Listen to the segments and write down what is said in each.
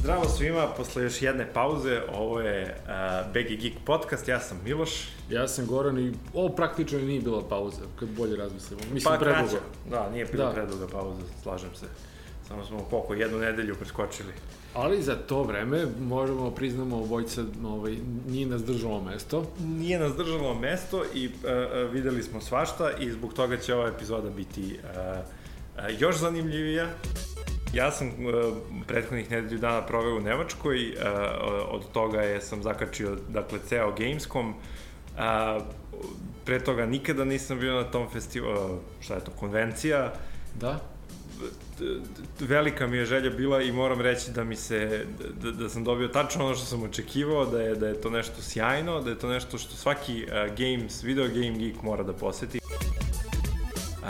Zdravo svima, posle još jedne pauze, ovo je uh, BG Geek podcast, ja sam Miloš. Ja sam Goran i ovo praktično nije bila pauza, kad bolje razmislimo. Mislim, pa, predugo. kraća. Da, nije bila Da. preduga pauza, slažem se. Samo smo koliko, jednu nedelju preskočili. Ali za to vreme možemo priznamo obojica ovaj, nije nas držalo mesto. Nije nas držalo mesto i uh, uh, videli smo svašta i zbog toga će ova epizoda biti uh, uh, još zanimljivija. Ja sam uh, prethodnih nedelju dana proveo u Nemačkoj, uh, od toga je sam zakačio dakle ceo Gamescom. Uh, pre toga nikada nisam bio na tom festivalu, šta je to, konvencija. Da? velika mi je želja bila i moram reći da mi se da, da sam dobio tačno ono što sam očekivao da je da je to nešto sjajno da je to nešto što svaki uh, games video game geek mora da poseti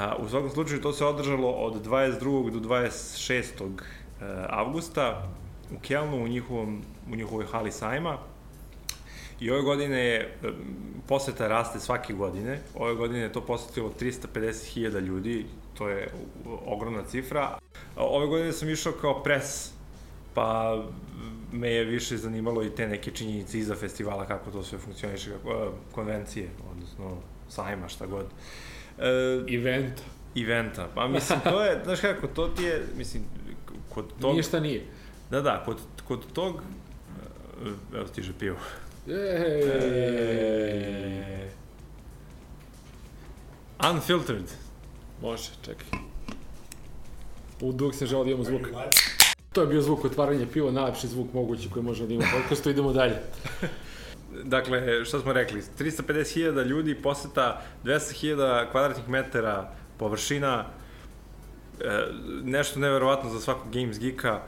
uh, u svakom slučaju to se održalo od 22. do 26. Uh, avgusta u Kelnu u njihovom u njihovoj hali sajma I ove godine je, um, poseta raste svake godine, ove godine je to posetilo 350.000 ljudi, to je ogromna cifra. Ove godine sam išao kao pres, pa me je više zanimalo i te neke činjenice iza festivala, kako to sve funkcioniše, kako, uh, konvencije, odnosno sajma, šta god. E, Event. eventa. Pa mislim, to je, znaš kako, to ti je, mislim, kod tog... Nije šta nije. Da, da, kod, kod tog... e, Evo stiže pivo. Ej. Unfiltered. Može, čekaj. U dug se žao da imamo zvuk. To je bio zvuk otvaranja piva, najlepši zvuk mogući koji možemo da imamo u podcastu. Idemo dalje. Dakle, šta smo rekli, 350.000 ljudi, poseta 200.000 kvadratnih metara površina, e, nešto neverovatno za svakog Games Geeka.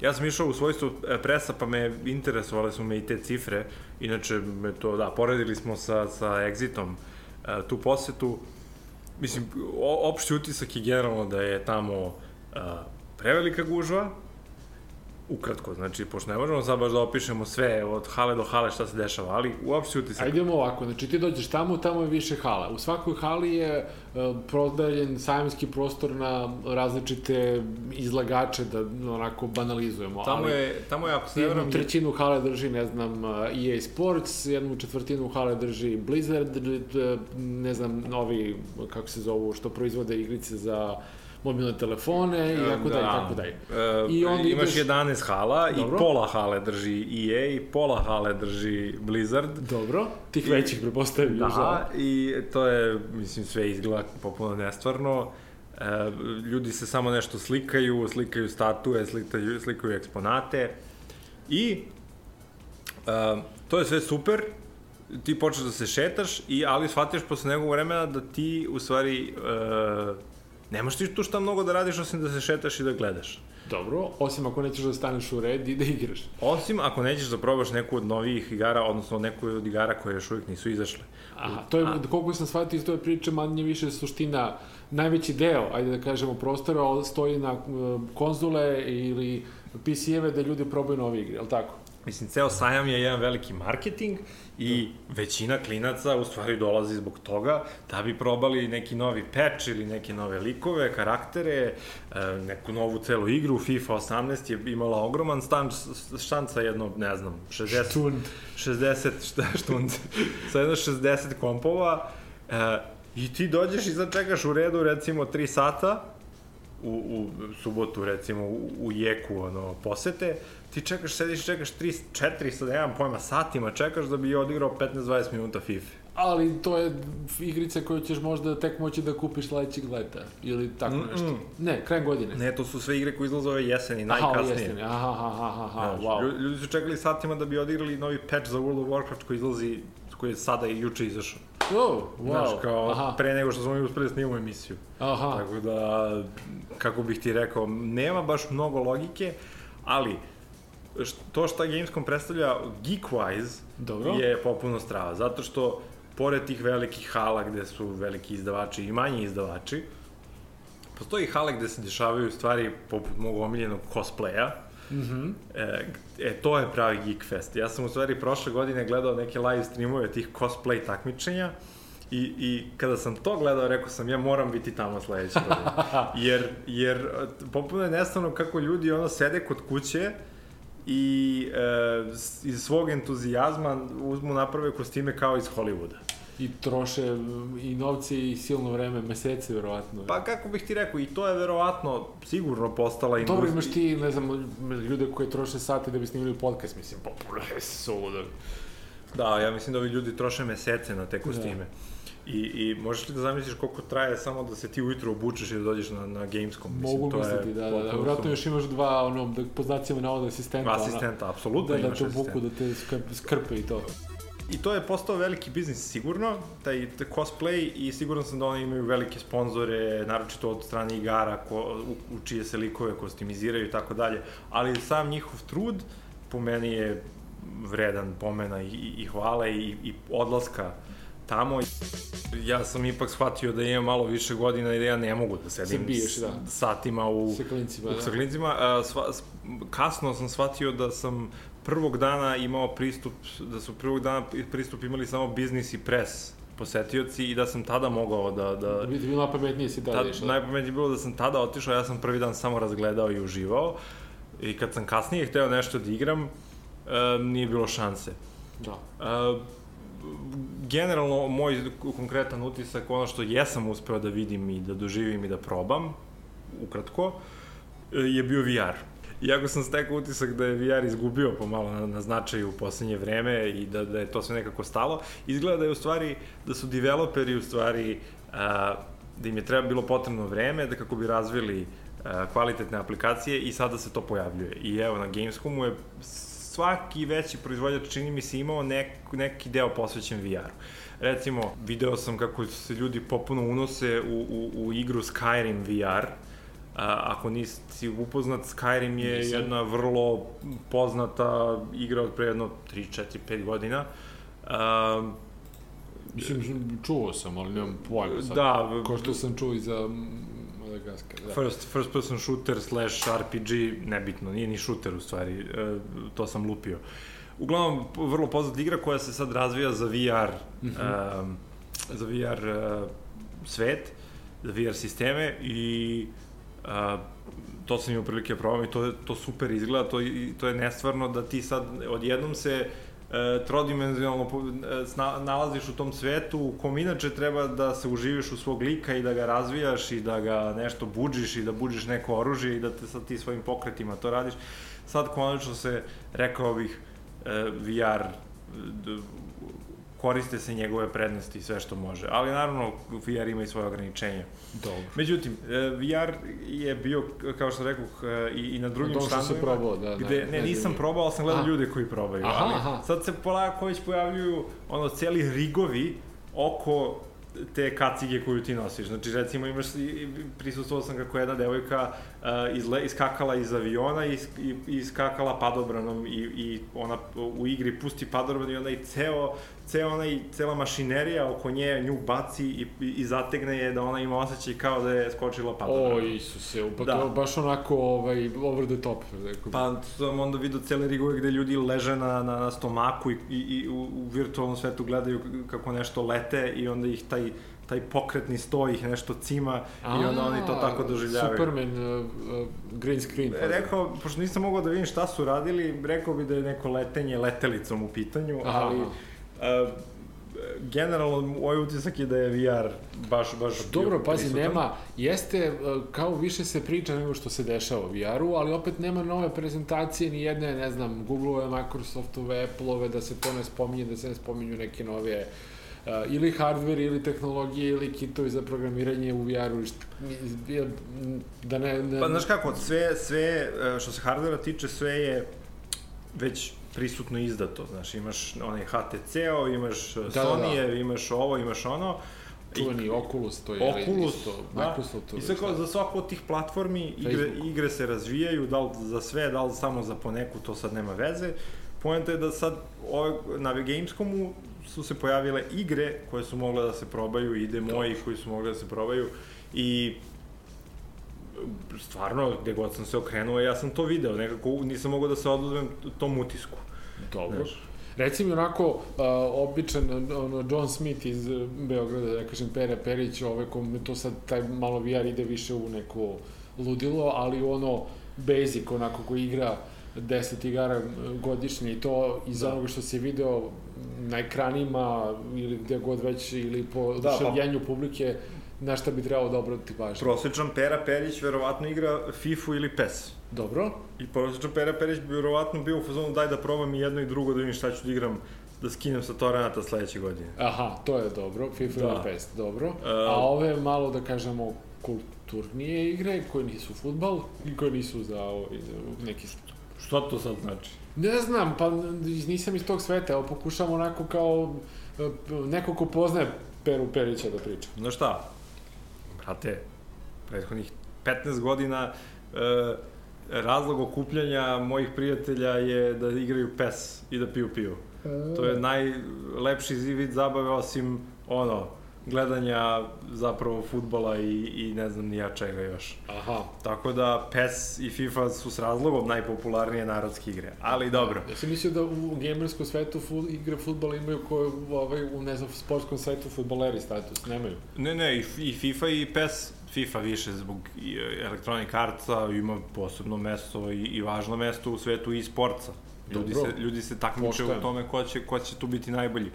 Ja sam išao u svojstvu e, presa, pa me interesovale su me i te cifre. Inače, me to, da, poredili smo sa, sa Exitom e, tu posetu. Mislim, o, opšti utisak je generalno da je tamo e, prevelika gužva, ukratko, znači, pošto ne možemo sad baš da opišemo sve od hale do hale šta se dešava, ali uopšte utisak. Ajde idemo ovako, znači ti dođeš tamo, tamo je više hala. U svakoj hali je uh, prodeljen sajamski prostor na različite izlagače, da onako banalizujemo. Tamo ali je, tamo je, ako se ne jednu trećinu hale drži, ne znam, uh, EA Sports, jednu četvrtinu hale drži Blizzard, uh, ne znam, novi, kako se zovu, što proizvode igrice za mobilne telefone i tako dalje, tako dalje. E, I onda imaš ideš- 11 hala Dobro. i pola hale drži EA i pola hale drži Blizzard. Dobro, tih većih prepostavim još. Da, i to je, mislim, sve izgleda popuno nestvarno. E, ljudi se samo nešto slikaju, slikaju statue, slikaju, slikaju eksponate. I e, to je sve super, ti počneš da se šetaš, i, ali shvatiš posle nekog vremena da ti, u stvari, e, nemaš ti tu šta mnogo da radiš, osim da se šetaš i da gledaš. Dobro, osim ako nećeš da staneš u red i da igraš. Osim ako nećeš da probaš neku od novijih igara, odnosno neku od igara koje još uvijek nisu izašle. Aha, to je, koliko sam shvatio iz tove priče, manje više suština, najveći deo, ajde da kažemo, prostora stoji na uh, konzole ili PC-eve da ljudi probaju nove igre, je li tako? Mislim, ceo sajam je jedan veliki marketing i većina klinaca u stvari dolazi zbog toga da bi probali neki novi patch ili neke nove likove, karaktere, e, neku novu celu igru. FIFA 18 je imala ogroman stan, štan sa jedno, ne znam, 60, Štund. 60 šta, štund, sa jedno 60 kompova e, i ti dođeš i sad čekaš u redu recimo 3 sata u, u subotu recimo u, u jeku ono, posete, ti čekaš, sediš, čekaš 3, 4, sad nemam pojma, satima čekaš da bi odigrao 15-20 minuta FIFA. Ali to je igrica koju ćeš možda tek moći da kupiš sledećeg leta, ili tako Mm-mm. nešto. Ne, krajem godine. Ne, to su sve igre koje izlaze ove jeseni, Aha, najkasnije. jeseni, aha, aha, aha, aha, Znaš, wow. ljudi, su čekali satima da bi odigrali novi patch za World of Warcraft koji izlazi, koji je sada i juče izašao. Oh, wow, Znaš, kao aha, pre nego što smo mi uspeli da snimamo emisiju. aha. Tako da, kako bih ti rekao, nema baš mnogo logike, ali to šta Gamescom predstavlja geek-wise Dobro. je popuno strava, zato što pored tih velikih hala gde su veliki izdavači i manji izdavači, postoji hale gde se dešavaju stvari poput mog omiljenog cosplaya, Mhm. E, e, to je pravi Geek Fest. Ja sam u stvari prošle godine gledao neke live streamove tih cosplay takmičenja I, I kada sam to gledao, rekao sam, ja moram biti tamo sledeće godine. Jer, jer popuno je nestavno kako ljudi ono sede kod kuće i e, iz svog entuzijazma uzmu naprave kostime kao iz Hollywooda. I troše i novce i silno vreme, mesece verovatno. Pa kako bih ti rekao, i to je verovatno sigurno postala industrija. Dobro, imaš ti, ne znam, ljude koji troše sate da bi snimili podcast, mislim, pa suludo. Da, ja mislim da ovi ljudi troše mesece na te kostime. Da. I, I možeš li da zamisliš koliko traje samo da se ti ujutro obučeš i da dođeš na, na Gamescom? Mislim, Mogu to misliti, da, da, da. Vratno još imaš dva, ono, da poznacima navoda asistenta. Asistenta, ona, apsolutno da, da imaš asistenta. Da, da te buku, da te skrpe i to. I to je postao veliki biznis sigurno, taj, cosplay i sigurno sam da oni imaju velike sponzore, naročito od strane igara ko, u, u čije se likove kostimiziraju i tako dalje, ali sam njihov trud po meni je vredan pomena i, i, i hvale i, i odlaska tamo. Ja sam ipak shvatio da imam malo više godina i da ja ne mogu da sedim biješ, da. satima u, sa klincima. U, da. sa klincima. A, sva, kasno sam shvatio da sam prvog dana imao pristup, da su prvog dana pristup imali samo biznis i pres posetioci i da sam tada mogao da... da Biti bilo najpametnije si tada išao. Najpametnije bilo da sam tada otišao, ja sam prvi dan samo razgledao i uživao. I kad sam kasnije hteo nešto da igram, uh, nije bilo šanse. Da. Uh, generalno, moj konkretan utisak, ono što jesam uspeo da vidim i da doživim i da probam, ukratko, je bio VR. Iako sam stekao utisak da je VR izgubio pomalo na, na značaju u poslednje vreme i da, da je to sve nekako stalo, izgleda da je u stvari, da su developeri u stvari, a, da im je treba bilo potrebno vreme da kako bi razvili a, kvalitetne aplikacije i sada se to pojavljuje. I evo, na Gamescomu je svaki veći proizvođač čini mi se imao nek, neki deo posvećen VR-u. Recimo, video sam kako se ljudi popuno unose u, u, u igru Skyrim VR, A, ako nisi upoznat, Skyrim je Nisam. jedna vrlo poznata igra od pre jedno 3, 4, 5 godina. A, Mislim, čuo sam, ali nemam pojma sad. Da. Ko što sam čuo i za Madagaskar, da. First, first person shooter slash RPG, nebitno, nije ni shooter u stvari, e, to sam lupio. Uglavnom, vrlo poznata igra koja se sad razvija za VR, mm -hmm. um, za VR uh, svet, za VR sisteme i uh, to sam imao prilike da probam i to, to super izgleda, to, to je nestvarno da ti sad odjednom se e, trodimenzionalno e, nalaziš u tom svetu u kom inače treba da se uživiš u svog lika i da ga razvijaš i da ga nešto buđiš i da buđiš neko oružje i da te sad ti svojim pokretima to radiš. Sad konačno se, rekao bih, e, VR koriste se njegove prednosti i sve što može. Ali naravno VR ima i svoje ograničenja. Dobro. Međutim, e, VR je bio, kao što rekao, e, i, i na drugim štandovima. probao, da. Gde, ne, ne, nisam probao, ali sam gledao ljude koji probaju. Aha, ali aha. sad se polako već pojavljuju ono, celi rigovi oko te kacige koju ti nosiš. Znači, recimo, imaš, prisustvovao sam kako jedna devojka uh, izle, iskakala iz aviona i, i, i iskakala padobranom i, i ona u igri pusti padobran i onda i ceo, ceo onaj, cela mašinerija oko nje nju baci i, i zategne je da ona ima osjećaj kao da je skočila padobran. O, Isuse, pa da. to baš onako ovaj, over the top. Rekao. Pa sam onda vidio cele rigove gde ljudi leže na, na, na stomaku i, i, i u, u virtualnom svetu gledaju kako nešto lete i onda ih taj taj pokretni sto ih nešto cima A, i onda oni to tako doživljavaju. Superman, uh, uh, green screen. Pa rekao, pošto nisam mogao da vidim šta su radili, rekao bi da je neko letenje letelicom u pitanju, aha, ali uh, generalno moj utisak je da je VR baš, baš Dobro, pazi, prisutan. nema, jeste, uh, kao više se priča nego što se dešava u VR-u, ali opet nema nove prezentacije, ni jedne, ne znam, Google-ove, Microsoftove, Apple-ove, da se to ne spominje, da se ne spominju neke nove uh, uh, ili hardware ili tehnologije ili kitovi za programiranje u VR-u da ne, ne... Pa znaš kako, sve, sve e, što se hardvera tiče, sve je već prisutno izdato, znaš, imaš onaj HTC-o, imaš da, Sony-e, da, da. imaš ovo, imaš ono, Čuveni Oculus, to je Oculus, isto, da. Microsoft. I sve kao za svaku od tih platformi igre, igre se razvijaju, da li za sve, da li samo za poneku, to sad nema veze. Poenta je da sad ove, na Gamescomu su se pojavile igre koje su mogle da se probaju i ide moji koji su mogli da se probaju i stvarno, gde god sam se okrenuo, ja sam to video, nekako nisam mogao da se oduzmem tom utisku. Dobro. Znaš. Reci mi onako, uh, običan ono, John Smith iz Beograda, da kažem Pere Perić, ovaj, kom to sad taj malo VR ide više u neko ludilo, ali ono basic onako ko igra 10 igara godišnje i to iz Da. onoga što se video na ekranima ili gde god već ili po Da, pa- oduševljenju publike na šta bi trebalo da obratiti pažnju. Prosječan Pera Perić verovatno igra FIFU ili PES. Dobro, I prosječan Pera Perić bi verovatno bio u fazonu daj da probam i jedno i drugo da vidim šta ću da igram da skinem sa Torenata sledeće godine. aha, to je dobro, FIFA Da. ili PES, dobro. E, A ove malo da kažemo kulturnije igre koje nisu futbal i koje nisu za ovaj, neki Šta to sad znači? Ne znam, pa nisam iz tog sveta, evo pokušam onako kao e, neko ko poznaje Peru Perića da priča. Znaš šta? Brate, prethodnih 15 godina e, razlog okupljanja mojih prijatelja je da igraju PES i da piju pivo. To je najlepši vid zabave osim ono, gledanja zapravo futbola i, i ne znam ni ja čega još. Aha. Tako da PES i FIFA su s razlogom najpopularnije narodske igre. Ali dobro. Ja sam mislio da u gamerskom svetu fut, igre futbala imaju koje ovaj, u ne znam, sportskom svetu futboleri status, nemaju. Ne, ne, i, i FIFA i PES, FIFA više zbog i, e, Electronic Artsa ima posebno mesto i, i važno mesto u svetu i sportca. Ljudi Dobro. se, ljudi se takmiče u tome ko će, ko će tu biti najbolji.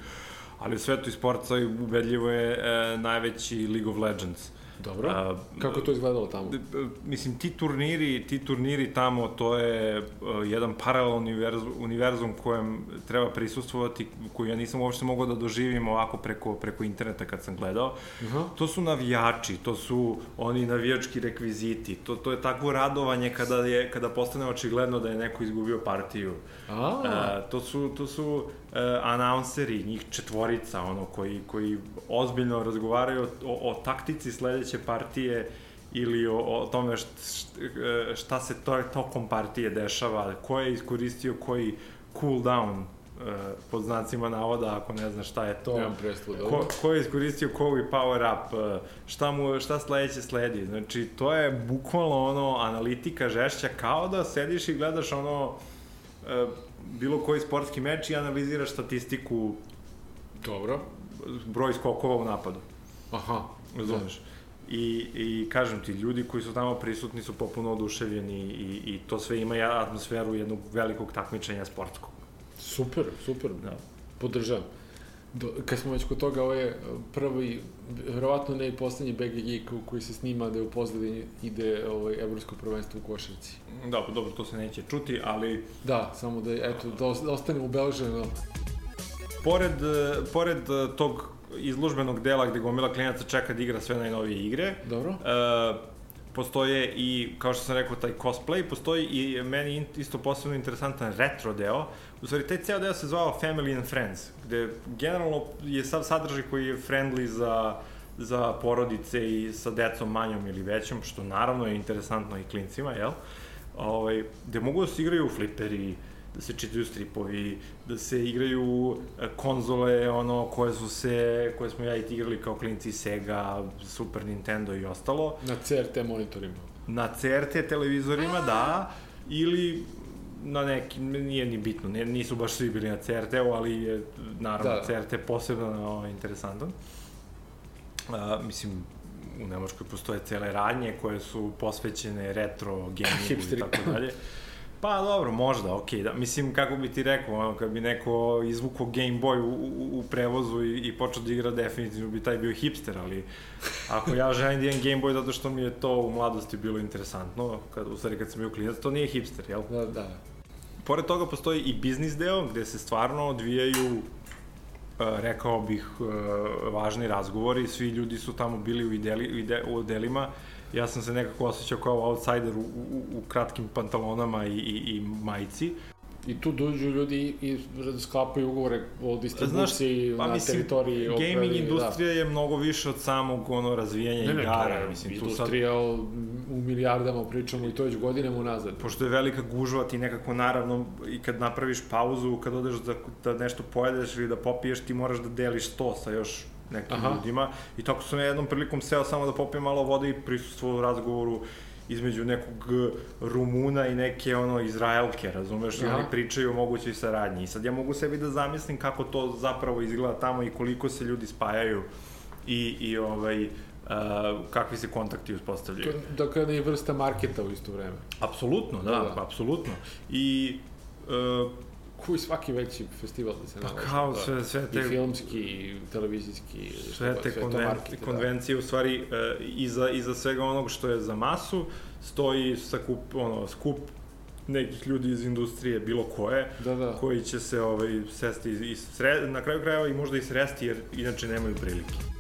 Ali u svetu i sportca ubedljivo je e, najveći League of Legends. Dobro. A, Kako to izgledalo tamo? D- mislim ti turniri, ti turniri tamo to je uh, jedan paralelni univerzum, univerzum kojem treba prisustvovati, koji ja nisam uopšte mogao da doživim ovako preko preko interneta kad sam gledao. Aha. To su navijači, to su oni navijački rekviziti. To to je takvo radovanje kada je kada postane očigledno da je neko izgubio partiju. A, E, to su, to su e, announceri, njih četvorica, ono, koji, koji ozbiljno razgovaraju o, o, o taktici sledeće partije ili o, o tome št, št, e, šta se to, tokom partije dešava, ko je iskoristio koji cooldown, e, pod znacima navoda, ako ne znaš šta je to. nemam predstavu, dobro. Ko, ko je iskoristio koji power up, šta mu šta sledeće sledi. Znači, to je bukvalno ono analitika žešća kao da sediš i gledaš ono bilo koji sportski meč i analiziraš statistiku Dobro. broj skokova u napadu. Aha. Razumeš? I, I kažem ti, ljudi koji su tamo prisutni su popuno oduševljeni i, i to sve ima atmosferu jednog velikog takmičenja sportskog. Super, super. Da. Podržavam. Do, kad smo već kod toga, ovo je prvi, verovatno ne i poslednji BG Geek u koji se snima da je u pozadini ide ovaj, evropsko prvenstvo u košarci. Dobro, dobro, to se neće čuti, ali Da, samo da, eto, da da ostane ubeleženo. pored, e, pored e, tog izložbenog dela gde gomila klinaca čeka da igra sve najnovije igre, Dobro? E, postoje i, kao što sam rekao, taj cosplay, postoji i meni isto posebno interesantan retro deo. U stvari, taj ceo deo se zvao Family and Friends, gde generalno je sav sadržaj koji je friendly za za porodice i sa decom manjom ili većom, što naravno je interesantno i klincima, jel? Ovaj, gde mogu da se igraju fliperi, da se čitaju stripovi, da se igraju e, konzole, ono, koje su se, koje smo ja i ti igrali kao klinci, Sega, Super Nintendo i ostalo. Na CRT monitorima. Na CRT televizorima, da, ili na neki, nije ni bitno, ne, nisu baš svi bili na CRT-u, ali je, naravno, Da. CRT posebno no, interesantan. A, mislim, u Nemačkoj postoje cele radnje koje su posvećene retro gamingu i tako dalje. Pa dobro, možda, okej, da. Mislim, kako bi ti rekao, ono, kad bi neko izvukao Game Boy u, u, u prevozu i, i počeo da igra, definitivno bi taj bio hipster, ali ako ja želim da imam Game Boy zato što mi je to u mladosti bilo interesantno, kad, u stvari kad sam bio klinac, to nije hipster, jel? Da, da. Pored toga postoji i biznis deo gde se stvarno odvijaju e, rekao bih e, važni razgovori, svi ljudi su tamo bili u, ideli, u, ide, u odelima, ja sam se nekako osjećao kao outsider u, u, u kratkim pantalonama i, i, i majici. I tu dođu ljudi i sklapaju ugovore o distribuciji pa na mislim, teritoriji gaming opravi, industrija je mnogo više od samog ono razvijenja Da. Ne, ne, to igara, je mislim, tu sad industrija u milijardama pričamo i to već godinama unazad. pošto je velika gužva, ti nekako naravno i kad napraviš pauzu, kad odeš da, da nešto pojedeš ili da popiješ, ti moraš da deliš sto sa još nekim Aha. Ljudima. I tako sam ja jednom prilikom seo samo da popijem malo vode i prisustvovao razgovoru između nekog Rumuna i neke ono Izraelke, razumeš, i oni pričaju o mogućoj saradnji. I sad ja mogu sebi da zamislim kako to zapravo izgleda tamo i koliko se ljudi spajaju i, i ovaj, uh, kakvi se kontakti uspostavljaju. Dok je i vrsta marketa u isto vreme. Apsolutno, da, da, da. apsolutno. I uh, koji svaki veći festival da se pa kao da, sve, sve te... I filmski, i televizijski, sve te sve konven, market, da. konvencije, da. u stvari, uh, iza, iza svega onog što je za masu, stoji sakup, ono, skup nekih ljudi iz industrije, bilo koje, da, da. koji će se ovaj, sesti i sre, na kraju krajeva i možda i sresti, jer inače nemaju prilike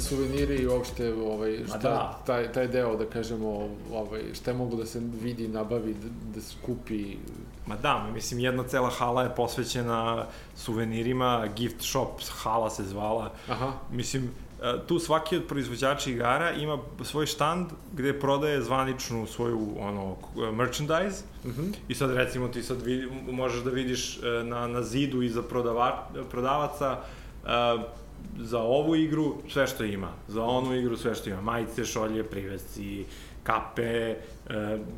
suveniri i uopšte ovaj, šta, da. taj, taj deo, da kažemo, ovaj, šta je mogu da se vidi, nabavi, da, da se kupi. Ma da, mislim, jedna cela hala je posvećena suvenirima, gift shop hala se zvala. Aha. Mislim, e, tu svaki od proizvođača igara ima svoj štand gde prodaje zvaničnu svoju ono merchandise uh mhm. -huh. i sad recimo ti sad vidi, možeš da vidiš e, na, na zidu iza prodava, prodavaca uh, za ovu igru sve što ima, za onu igru sve što ima, majice, šolje, privesci, kape, e,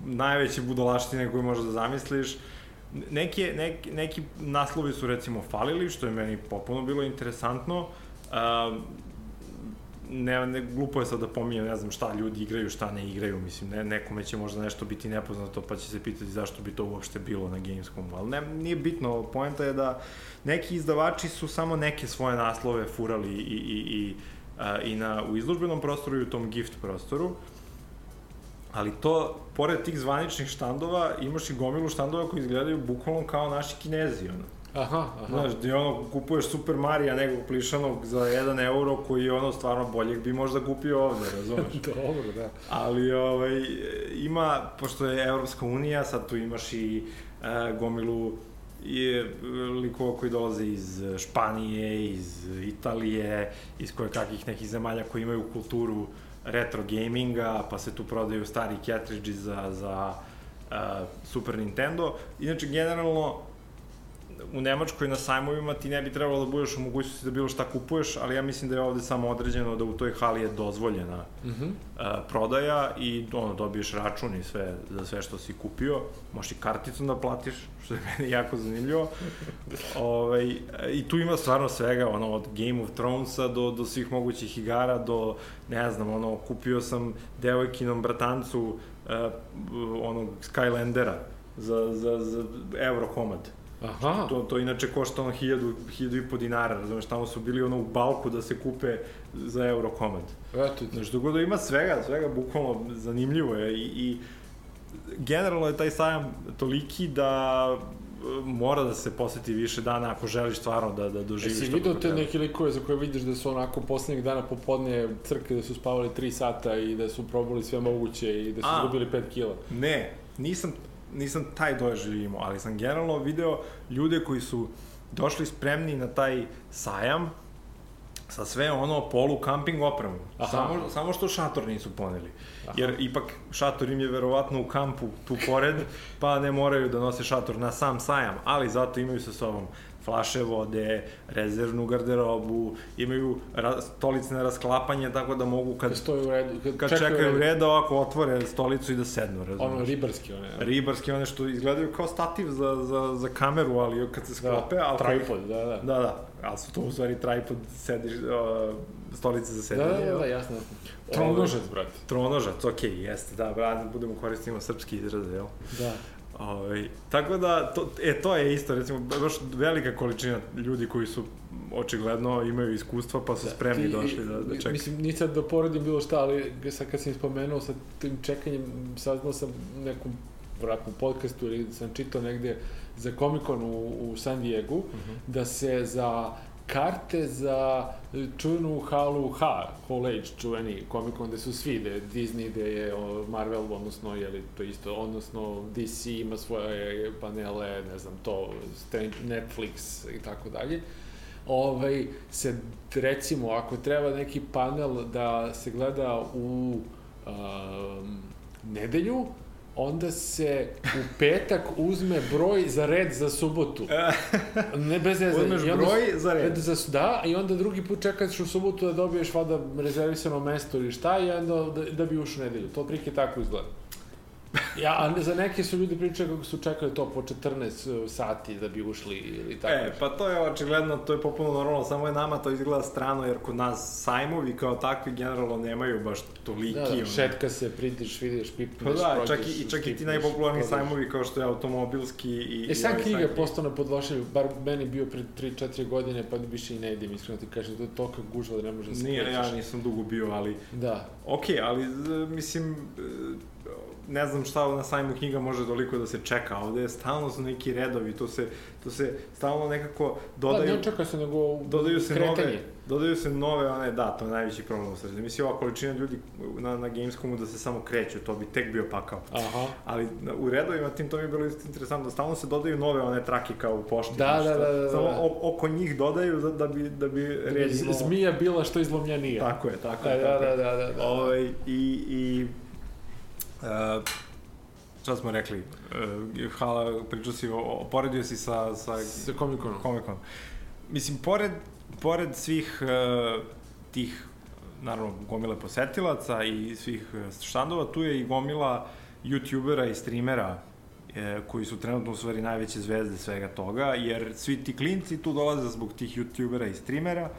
najveće budalaštine koje možeš da zamisliš. Neki, neki, neki naslovi su recimo falili, što je meni popuno bilo interesantno. E, ne, ne, glupo je sad da pominjem, ne znam šta ljudi igraju, šta ne igraju, mislim, ne, nekome će možda nešto biti nepoznato, pa će se pitati zašto bi to uopšte bilo na Gamescomu, ali ne, nije bitno, poenta je da neki izdavači su samo neke svoje naslove furali i, i, i, a, i na, u izložbenom prostoru i u tom gift prostoru, ali to, pored tih zvaničnih štandova, imaš i gomilu štandova koji izgledaju bukvalno kao naši kinezi, ono. Aha, aha. Znaš, gde ono, kupuješ Super Marija nekog plišanog za 1 euro koji je ono stvarno boljeg bi možda kupio ovde, razumeš? Dobro, da. Ali ovaj, ima, pošto je Evropska unija, sad tu imaš i e, gomilu je likova koji dolaze iz Španije, iz Italije, iz koje kakvih nekih zemalja koji imaju kulturu retro gaminga, pa se tu prodaju stari cartridge za, za uh, Super Nintendo. Inače, generalno, u Nemačkoj na sajmovima ti ne bi trebalo da budeš u mogućnosti da bilo šta kupuješ, ali ja mislim da je ovde samo određeno da u toj hali je dozvoljena mm -hmm. uh, prodaja i ono, dobiješ račun i sve za sve što si kupio. Možeš i karticom da platiš, što je meni jako zanimljivo. ovaj, I tu ima stvarno svega, ono, od Game of Thronesa do, do svih mogućih igara, do, ne znam, ono, kupio sam devojkinom bratancu uh, onog Skylandera za, za, za euro komad. Aha. To, to inače košta ono hiljadu, hiljadu i po dinara, razumeš, tamo su bili ono u balku da se kupe za euro komad. Eto. Znaš, dok da ima svega, svega bukvalno zanimljivo je i, i generalno je taj sajam toliki da e, mora da se poseti više dana ako želiš stvarno da, da doživiš Jesi vidio te neke likove za koje vidiš da su onako poslednjih dana popodne crke da su spavali 3 sata i da su probali sve moguće i da su izgubili 5 kila? Ne, nisam nisam taj doživio imao, ali sam generalno video ljude koji su došli spremni na taj sajam sa sve ono polu kamping opremu. Aha. Samo, samo što šator nisu poneli. Aha. Jer ipak šator im je verovatno u kampu tu pored, pa ne moraju da nose šator na sam sajam, ali zato imaju sa sobom flaše vode, rezervnu garderobu, imaju ra stolice na rasklapanje, tako da mogu kad, kad, stoju u redu, kad, kad čekaju, čekaju red, ovako otvore stolicu i da sednu, razumiješ? Ono, ribarski one. Ribarski one što izgledaju kao stativ za, za, za kameru, ali kad se sklope... Da, ali tripod, da, da. Da, da, ali su to u stvari tripod, sediš, uh, stolice za sedenje. Da, da, da, jasno. Tronožac, brate. Tronožac, okej, okay, jeste, da, brate, budemo koristimo srpski izraz, jel? Da. Ovaj, tako da, to, e, to je isto, recimo, baš velika količina ljudi koji su očigledno imaju iskustva pa su da, spremni ti, došli da, da čekaju. Mislim, nisam da poredim bilo šta, ali sad kad sam spomenuo sa tim čekanjem, saznao sam nekom vratnom podcastu ili sam čitao negde za Comic Con u, u San Diego, uh mhm. -huh. da se za karte za čuvenu halu H, Hall Age, čuveni komikon gde su svi, gde je Disney, gde je Marvel, odnosno, je li to isto, odnosno DC ima svoje panele, ne znam, to, Netflix i tako dalje. Ovaj, se, recimo, ako treba neki panel da se gleda u um, nedelju, onda se u petak uzme broj za red za subotu. Ne bez veze. Uzmeš broj za red. Za, da, i onda drugi put čekaš u subotu da dobiješ vada rezervisano mesto ili šta i onda da, da bi ušao nedelju. To prike tako izgleda. Ja, a za neke su ljudi pričali kako su čekali to po 14 sati da bi ušli ili tako. E, pa to je očigledno, to je popuno normalno, samo je nama to izgleda strano, jer kod nas sajmovi kao takvi generalno nemaju baš toliki... Da, da, šetka se, pridiš, vidiš, pipneš, pa da, čak i, čak i ti najpopularniji sajmovi kao što je automobilski i... E, sam knjiga je postao na podlošenju, bar meni bio pre 3-4 godine, pa više i ne idem, iskreno ti kažem, to je toliko gužva da ne može da se Nije, ja nisam dugo bio, ali... Da. Okej, okay, ali mislim, ne znam šta na sajmu knjiga može toliko da se čeka, ovde stalno su neki redovi, to se, to se stalno nekako dodaju... Da, ne čeka se, nego dodaju se kretanje. nove, dodaju se nove, one, da, to je najveći problem u sredi. Mislim, ova količina ljudi na, na Gamescomu da se samo kreću, to bi tek bio pakao. Aha. Ali u redovima tim to mi je bilo isto interesantno, stalno se dodaju nove one trake kao u pošti. Da, da, da, da, Samo oko njih dodaju da, da bi, da bi red imao... Zmija bila što izlomljenija. Tako je, tako je. Da, da, da, da, da. Ove, ovaj, i, i Uh, šta smo rekli? Uh, Hala, pričao si, o, poredio si sa... Sa, sa Comic-Conom. Comic-Con. Mislim, pored, pored svih uh, tih, naravno, gomile posetilaca i svih štandova, tu je i gomila youtubera i streamera e, koji su trenutno u stvari najveće zvezde svega toga, jer svi ti klinci tu dolaze zbog tih youtubera i streamera,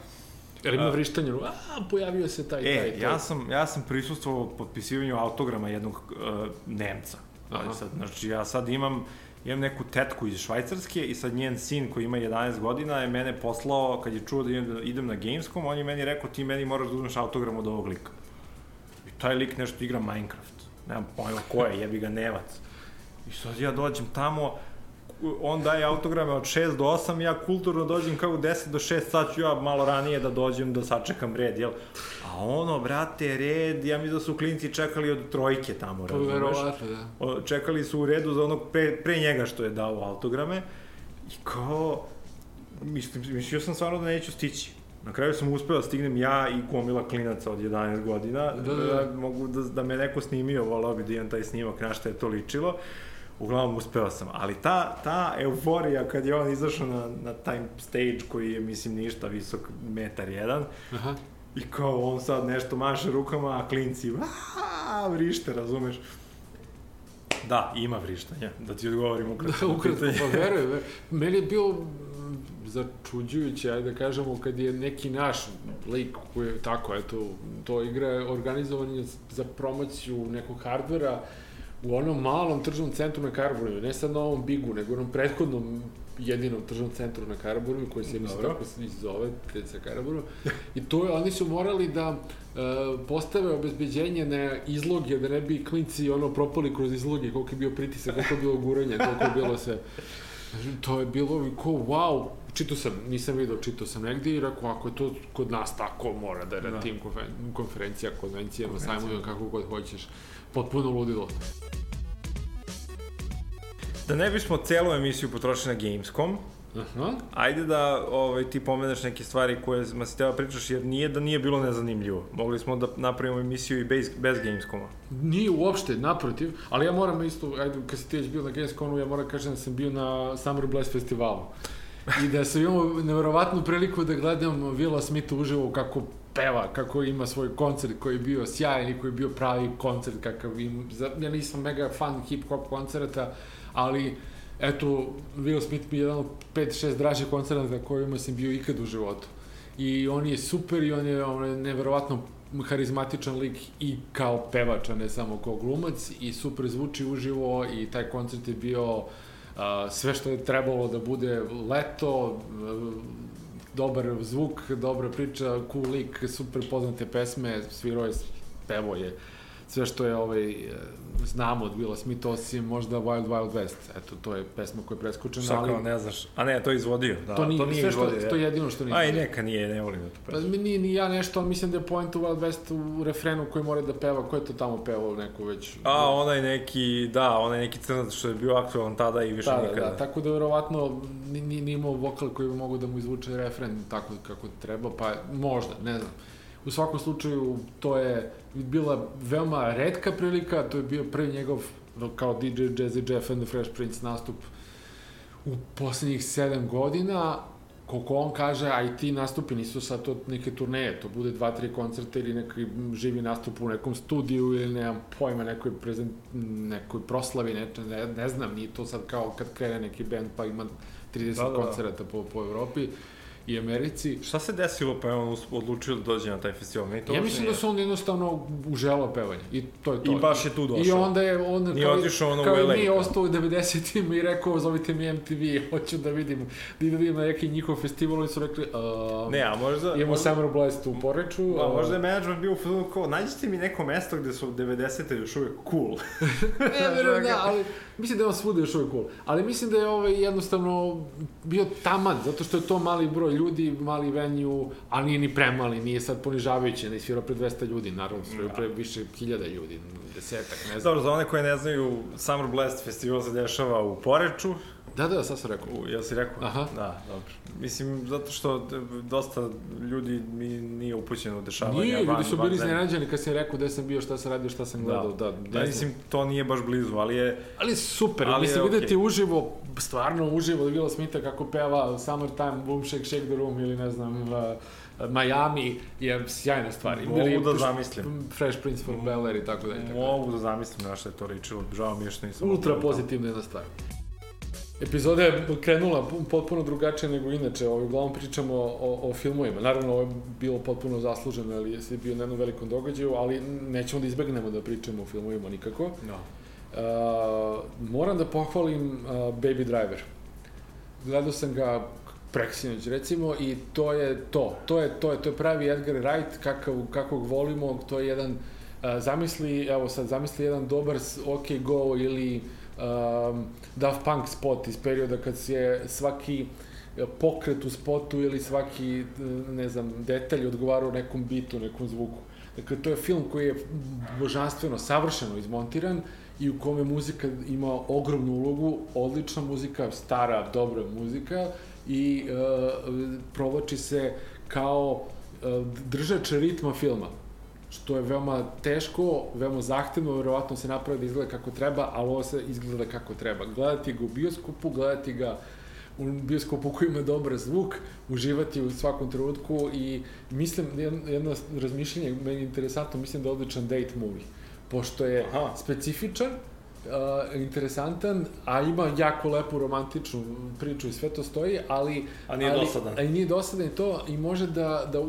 Jer ima vrištanje, a, pojavio se taj, e, taj, taj. ja sam, ja sam prisustvovao potpisivanju autograma jednog uh, Nemca. Aha. Sad, znači, ja sad imam, imam neku tetku iz Švajcarske i sad njen sin koji ima 11 godina je mene poslao, kad je čuo da idem, idem na Gamescom, on je meni rekao ti meni moraš da uzmeš autogram od ovog lika. I taj lik nešto igra Minecraft. Nemam pojma ko je, jebi ga nevac. I sad ja dođem tamo, on daje autograme od 6 do 8, ja kulturno dođem kao u 10 do 6, sad ću ja malo ranije da dođem da sačekam red, jel? A ono, brate, red, ja mi da su klinci čekali od trojke tamo, razumeš? Verovatno, da. Čekali su u redu za onog pre, pre njega što je dao autograme i kao, mislim, mislio sam stvarno da neću stići. Na kraju sam uspeo da stignem ja i gomila klinaca od 11 godina, da, da, da. da mogu da, da me neko snimio, volao bi da imam taj snimak, na šta je to ličilo uglavnom uspeo sam, ali ta, ta euforija kad je on izašao na, na taj stage koji je, mislim, ništa visok, metar jedan, Aha. i kao on sad nešto maše rukama, a klinci, aaa, vrište, razumeš? Da, ima vrištanja, da ti odgovorim ukratko. Da, ukratko, pa verujem. Meni je bilo začuđujuće, ajde da kažemo, kad je neki naš lik koji je tako, eto, to igra organizovan za promociju nekog hardvera, u onom malom tržnom centru na Karaburju, ne sad na ovom Bigu, nego onom prethodnom jedinom tržnom centru na Karaburju, koji se mislim tako se zove, sa Karaburju. I to je, oni su morali da uh, postave obezbeđenje na izloge, da ne bi klinci ono propali kroz izloge, koliko je bio pritisak, koliko je bilo guranje, koliko je bilo sve. To je bilo ko, wow, čitao sam, nisam vidio, čitao sam negde i rekao, ako je to kod nas tako, mora da je na da. tim konferencija, konvencijama, sajmovima, kako god hoćeš potpuno ludilo. Da ne bismo celu emisiju potrošili na Gamescom, Aha. Ajde da ovaj, ti pomeneš neke stvari koje ma si teba pričaš, jer nije da nije bilo nezanimljivo. Mogli smo da napravimo emisiju i bez, bez Gamescoma. Nije uopšte, naprotiv, ali ja moram isto, ajde, kad si ti već bio na Gamescomu, ja moram kažem da sam bio na Summer Blast festivalu. I da sam imao nevjerovatnu priliku da gledam Willa Smitha uživo kako peva, kako ima svoj koncert koji je bio sjajan i koji je bio pravi koncert kakav im, ja nisam mega fan hip-hop koncerta, ali eto, Will Smith mi je jedan od 5-6 dražih koncerta na kojima sam bio ikad u životu. I on je super i on je, on je neverovatno harizmatičan lik i kao pevač, a ne samo kao glumac i super zvuči uživo i taj koncert je bio uh, sve što je trebalo da bude leto, uh, dobar zvuk, dobra priča, cool lik, super poznate pesme, svirao je, pevo je sve što je ovaj, znamo od Willa Smith, osim možda Wild Wild West. Eto, to je pesma koja je preskočena. Šta kao, ne znaš. A ne, to je izvodio. Da, to nije, to nije sve izvodio, što, to je jedino što nije. A i neka nije, ne volim da to pesma. Pa, ni, ni ja nešto, ali mislim da je point u Wild West u refrenu koji mora da peva, ko je to tamo pevao neko već... A, onaj neki, da, onaj neki crnac što je bio aktualan tada i više da, nikada. Da, da, tako da verovatno nije imao vokal koji bi mogu da mu izvuče refren tako kako treba, pa možda, ne znam. U svakom slučaju, to je bila veoma redka prilika, to je bio prvi njegov kao DJ Jazzy Jeff and the Fresh Prince nastup u poslednjih sedam godina koliko on kaže, a i ti nastupi nisu sad to neke turneje, to bude dva, tri koncerta ili neki živi nastup u nekom studiju ili nemam pojma, nekoj, prezent, nekoj proslavi, ne, ne, ne znam, nije to sad kao kad krene neki band pa ima 30 da, da, da. koncerta po, po Evropi i Americi. Šta se desilo pa je on odlučio da dođe na taj festival? Meni to ja mislim da su on jednostavno uželao pevanje i to je to. I baš je tu došao. I onda je on nije kao, otišao ono kao i ostao u 90-im i rekao zovite mi MTV, hoću da vidim, da vidim na neki njihov festival i su rekli uh, ne, a možda... Imamo možda, Summer Blast u Poreču. A možda je management bio u filmu kao, nađite mi neko mesto gde su 90-te još uvijek cool. ne, verujem, da, ali mislim da je on svuda još uvijek cool. Ali mislim da je ovaj jednostavno bio taman, zato što je to mali broj ljudi, mali venue, a nije ni premali, nije sad ponižavajuće, ne isvirao pre 200 ljudi, naravno, svirao pre više hiljada ljudi, desetak, ne znam. Dobro, za one koje ne znaju, Summer Blast festival se dešava u Poreču, Da, da, sad sam rekao. U, jel si rekao? Aha. Da, dobro. Mislim, zato što dosta ljudi mi nije upućeno u dešavanja. Nije, ljudi su bili iznenađeni kad sam rekao gde sam bio, šta sam radio, šta sam gledao. Da, da, da mislim, to nije baš blizu, ali je... Ali super, ali mislim, videti okay. uživo, stvarno uživo, Will Smitha kako peva Summertime, Boom Shake Shake the Room ili ne znam, uh, Miami je sjajna stvar. Mogu da zamislim. Fresh Prince for Bel Air i tako da. Mogu da zamislim na što je to ličilo. Žao mi je što nisam... Ultra pozitivna jedna stvar. Epizoda je krenula potpuno drugačije nego inače, ovaj, uglavnom pričamo o, o filmovima. Naravno, ovo je bilo potpuno zasluženo, ali jesi bio na jednom velikom događaju, ali nećemo da izbegnemo da pričamo o filmovima nikako. No. Uh, moram da pohvalim uh, Baby Driver. Gledao sam ga preksinoć, recimo, i to je to. To je, to je, to je pravi Edgar Wright, kakav, kakvog volimo, to je jedan, uh, zamisli, evo sad, zamisli jedan dobar OK Go ili um, Daft Punk spot iz perioda kad se svaki pokret u spotu ili svaki, ne znam, detalj odgovarao nekom bitu, nekom zvuku. Dakle, to je film koji je božanstveno, savršeno izmontiran i u kome muzika ima ogromnu ulogu, odlična muzika, stara, dobra muzika i uh, provlači se kao uh, držač ritma filma što je veoma teško, veoma zahtevno, verovatno se napravi da izgleda kako treba, ali ovo se izgleda kako treba. Gledati ga u bioskopu, gledati ga u bioskopu koji ima dobar zvuk, uživati u svakom trenutku i mislim, jedno razmišljenje, meni je interesantno, mislim da je odličan date movie, pošto je Aha. specifičan, uh, interesantan, a ima jako lepu romantičnu priču i sve to stoji, ali... A nije ali, dosadan. A nije dosadan i to i može da, da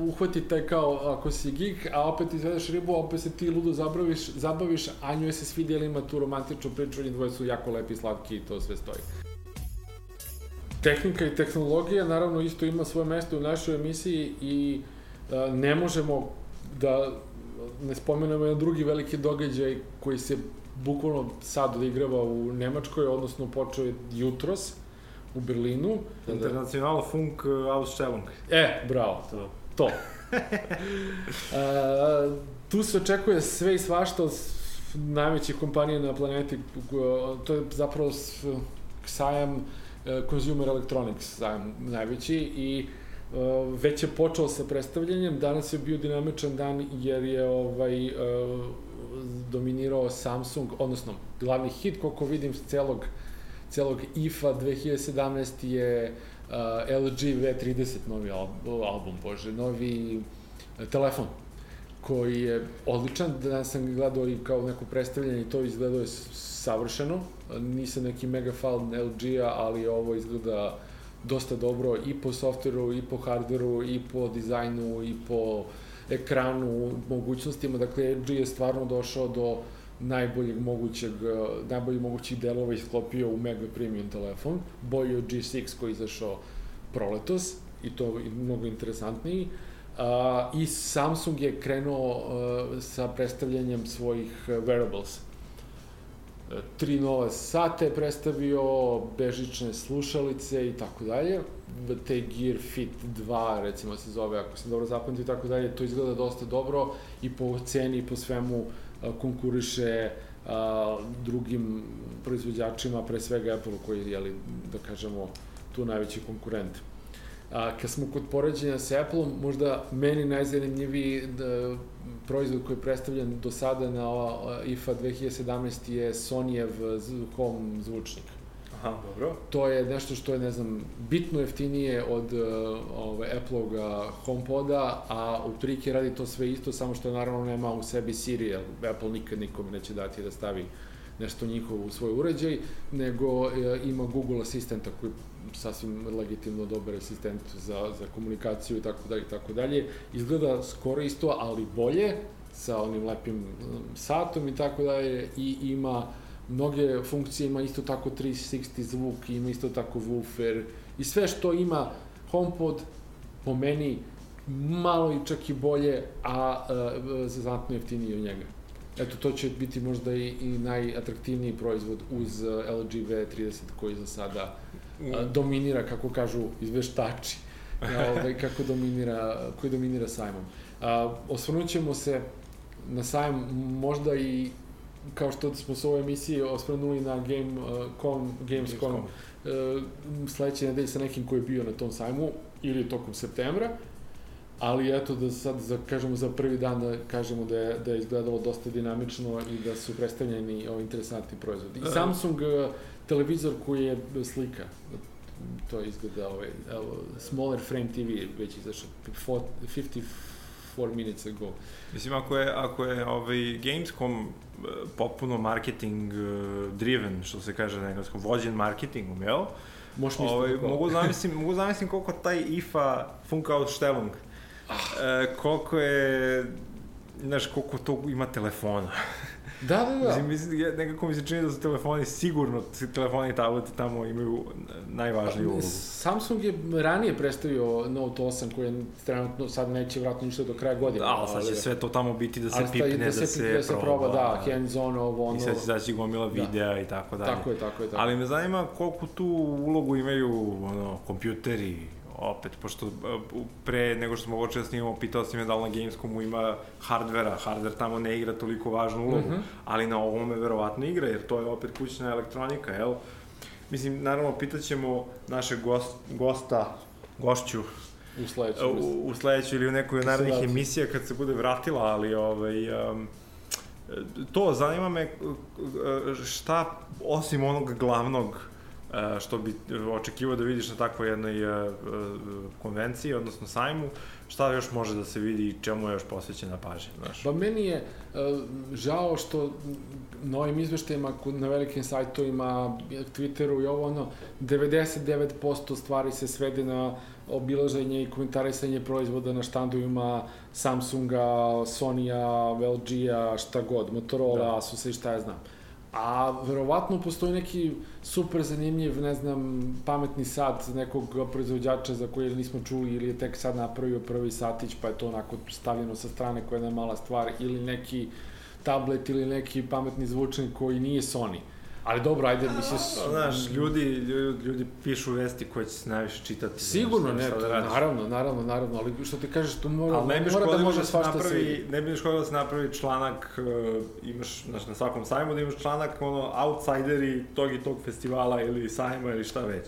uhvati taj kao, ako si geek, a opet izvedeš ribu, opet se ti ludo zabaviš, zabaviš, a njoj se svi ima tu romantičnu priču, oni dvoje su jako lepi i slatki i to sve stoji. Tehnika i tehnologija naravno isto ima svoje mesto u našoj emisiji i uh, ne možemo da ne spomenemo jedan drugi veliki događaj koji se bukvalno sad odigrava u Nemačkoj, odnosno počeo je jutros u Berlinu. Internacional Funk Ausstellung. E, bravo, to. to. A, tu se očekuje sve i svašta od najvećih kompanija na planeti, to je zapravo sajam Consumer Electronics sajam najveći i već je počeo sa predstavljanjem, danas je bio dinamičan dan jer je ovaj dominirao Samsung, odnosno glavni hit, koliko vidim, celog, celog IFA 2017 je uh, LG V30, novi album, bože, novi uh, telefon koji je odličan, danas sam gledao i kao neko predstavljanje i to izgledao je savršeno, nisam neki mega fan LG-a, ali ovo izgleda dosta dobro i po softveru, i po hardveru, i po dizajnu, i po uh, ekranu, mogućnostima, dakle LG je stvarno došao do najboljeg mogućeg, najboljih mogućih delova i sklopio u mega premium telefon, bolji od G6 koji je izašao proletos i to je mnogo interesantniji. Uh, I Samsung je krenuo uh, sa predstavljanjem svojih uh, wearables. Tri nove sate predstavio, bežične slušalice i tako dalje te Gear Fit 2, recimo se zove, ako se dobro zapamti i tako dalje, to izgleda dosta dobro i po ceni i po svemu konkuriše drugim proizvođačima, pre svega Apple koji je, da kažemo, tu najveći konkurent. A, kad smo kod poređenja sa Apple-om, možda meni najzanimljiviji da, proizvod koji je predstavljen do sada na IFA 2017 je Sonyjev home zvučnik Aha, dobro. To je nešto što je, ne znam, bitno jeftinije od uh, ove, Apple-oga HomePoda, a u trike radi to sve isto, samo što naravno nema u sebi Siri, jer Apple nikad nikom neće dati da stavi nešto njihovo u svoj uređaj, nego e, ima Google asistenta koji sasvim legitimno dobar asistent za, za komunikaciju i tako dalje i tako dalje. Izgleda skoro isto, ali bolje, sa onim lepim um, satom i tako dalje i ima mnoge funkcije, ima isto tako 360 zvuk, ima isto tako woofer i sve što ima HomePod po meni malo i čak i bolje, a, a znatno jeftinije od njega. Eto, to će biti možda i, i najatraktivniji proizvod uz LG V30 koji za sada a, dominira, kako kažu izveštači, ovaj, kako dominira, koji dominira sajmom. A, osvrnut ćemo se na sajam možda i kao što smo s ovoj emisiji osvrnuli na Game.com, uh, Gamescom, uh, sledeće nedelje sa nekim ko je bio na tom sajmu ili tokom septembra, ali eto da sad za, kažemo za prvi dan da kažemo da je, da je izgledalo dosta dinamično i da su predstavljeni ovi interesantni proizvodi. I e. Samsung uh, televizor koji je slika, to izgleda ovaj, evo, smaller frame TV već izašao 50 4 minutes ago. Mislim, ako je, ako je ovaj Gamescom e, popuno marketing e, driven, što se kaže na engleskom, vođen marketingom, jel? Možeš ovaj, mogu zamislim, mogu zamislim koliko taj IFA funka od štelung. E, koliko je, znaš, koliko to ima telefona. Da, da, da. Mislim, mislim, nekako mi se čini da su telefoni sigurno, telefoni i tableti tamo imaju najvažniju pa, ulogu. Samsung je ranije predstavio Note 8 koji je trenutno sad neće vratno ništa do kraja godine. Da, ali sad će sve to tamo biti da se pipne, da, se, da se, da se proba. proba da, da, hands on, ovo, ono. I sad će zaći gomila da. videa da. i tako dalje. Tako je, tako je. Tako. Ali me zanima koliko tu ulogu imaju ono, kompjuteri, opet, pošto e, pre nego što smo počeli da snimamo, pitao si me da li na Gamescomu ima hardvera, hardver tamo ne igra toliko važnu ulogu, mm -hmm. ali na ovome verovatno igra, jer to je opet kućna elektronika, jel? Mislim, naravno, pitaćemo našeg gost, gosta, gošću, u sledećoj, u, u sledećoj ili u nekoj od narednih emisija kad se bude vratila, ali ovaj, um, to, zanima me šta, osim onog glavnog E, što bi očekivao da vidiš na takvoj jednoj e, e, konvenciji, odnosno sajmu, šta još može da se vidi i čemu je još posvećena pažnja, znaš? Pa meni je žao što na ovim izveštajima na velikim sajtovima, Twitteru i ovo ono, 99% stvari se svede na obilaženje i komentarisanje proizvoda na štandovima Samsunga, Sonya, LG-a, šta god, Motorola, da. Asusa i šta ja znam. Uh, A verovatno postoji neki super zanimljiv, ne znam, pametni sat nekog proizvođača za koje nismo čuli ili je tek sad napravio prvi satić pa je to onako stavljeno sa strane koja je jedna mala stvar ili neki tablet ili neki pametni zvučnik koji nije Sony. Uh, Ali dobro, ajde, mislim... Znaš, ljudi, ljudi, ljudi pišu vesti koje će se najviše čitati. Sigurno, ne, to, da naravno, naravno, naravno, ali što ti kažeš, to mora, ali ne mora da može da svašta napravi, se... Ne bi škodilo da se napravi članak, uh, imaš, znaš, na svakom sajmu da imaš članak, ono, outsideri tog i tog festivala ili sajma ili šta već.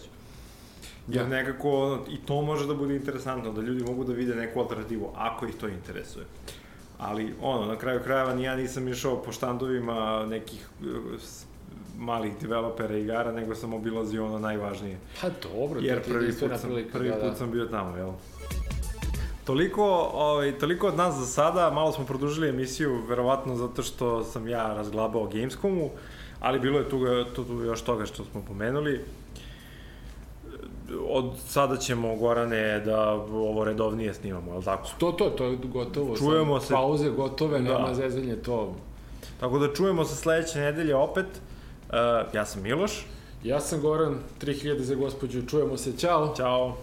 Jer ja. nekako, i to može da bude interesantno, da ljudi mogu da vide neku alternativu, ako ih to interesuje. Ali, ono, na kraju krajeva, ni ja nisam išao po štandovima nekih malih developera igara, nego sam obilazio ono najvažnije. Pa dobro, Jer to prvi put, sam, prilika, prvi da, put da. sam bio tamo, jel? Toliko, ovaj, toliko od nas za sada, malo smo produžili emisiju, verovatno zato što sam ja razglabao Gamescomu, ali bilo je tu, tu, tu još toga što smo pomenuli. Od sada ćemo, Gorane, da ovo redovnije snimamo, li tako? To, to, to je gotovo. Čujemo se. Pauze gotove, da. nema zezanje, to. Tako da čujemo se sledeće nedelje opet. Ja sam Miloš. Ja sam Goran, 3000 za gospođu, čujemo se, čao. Ćao.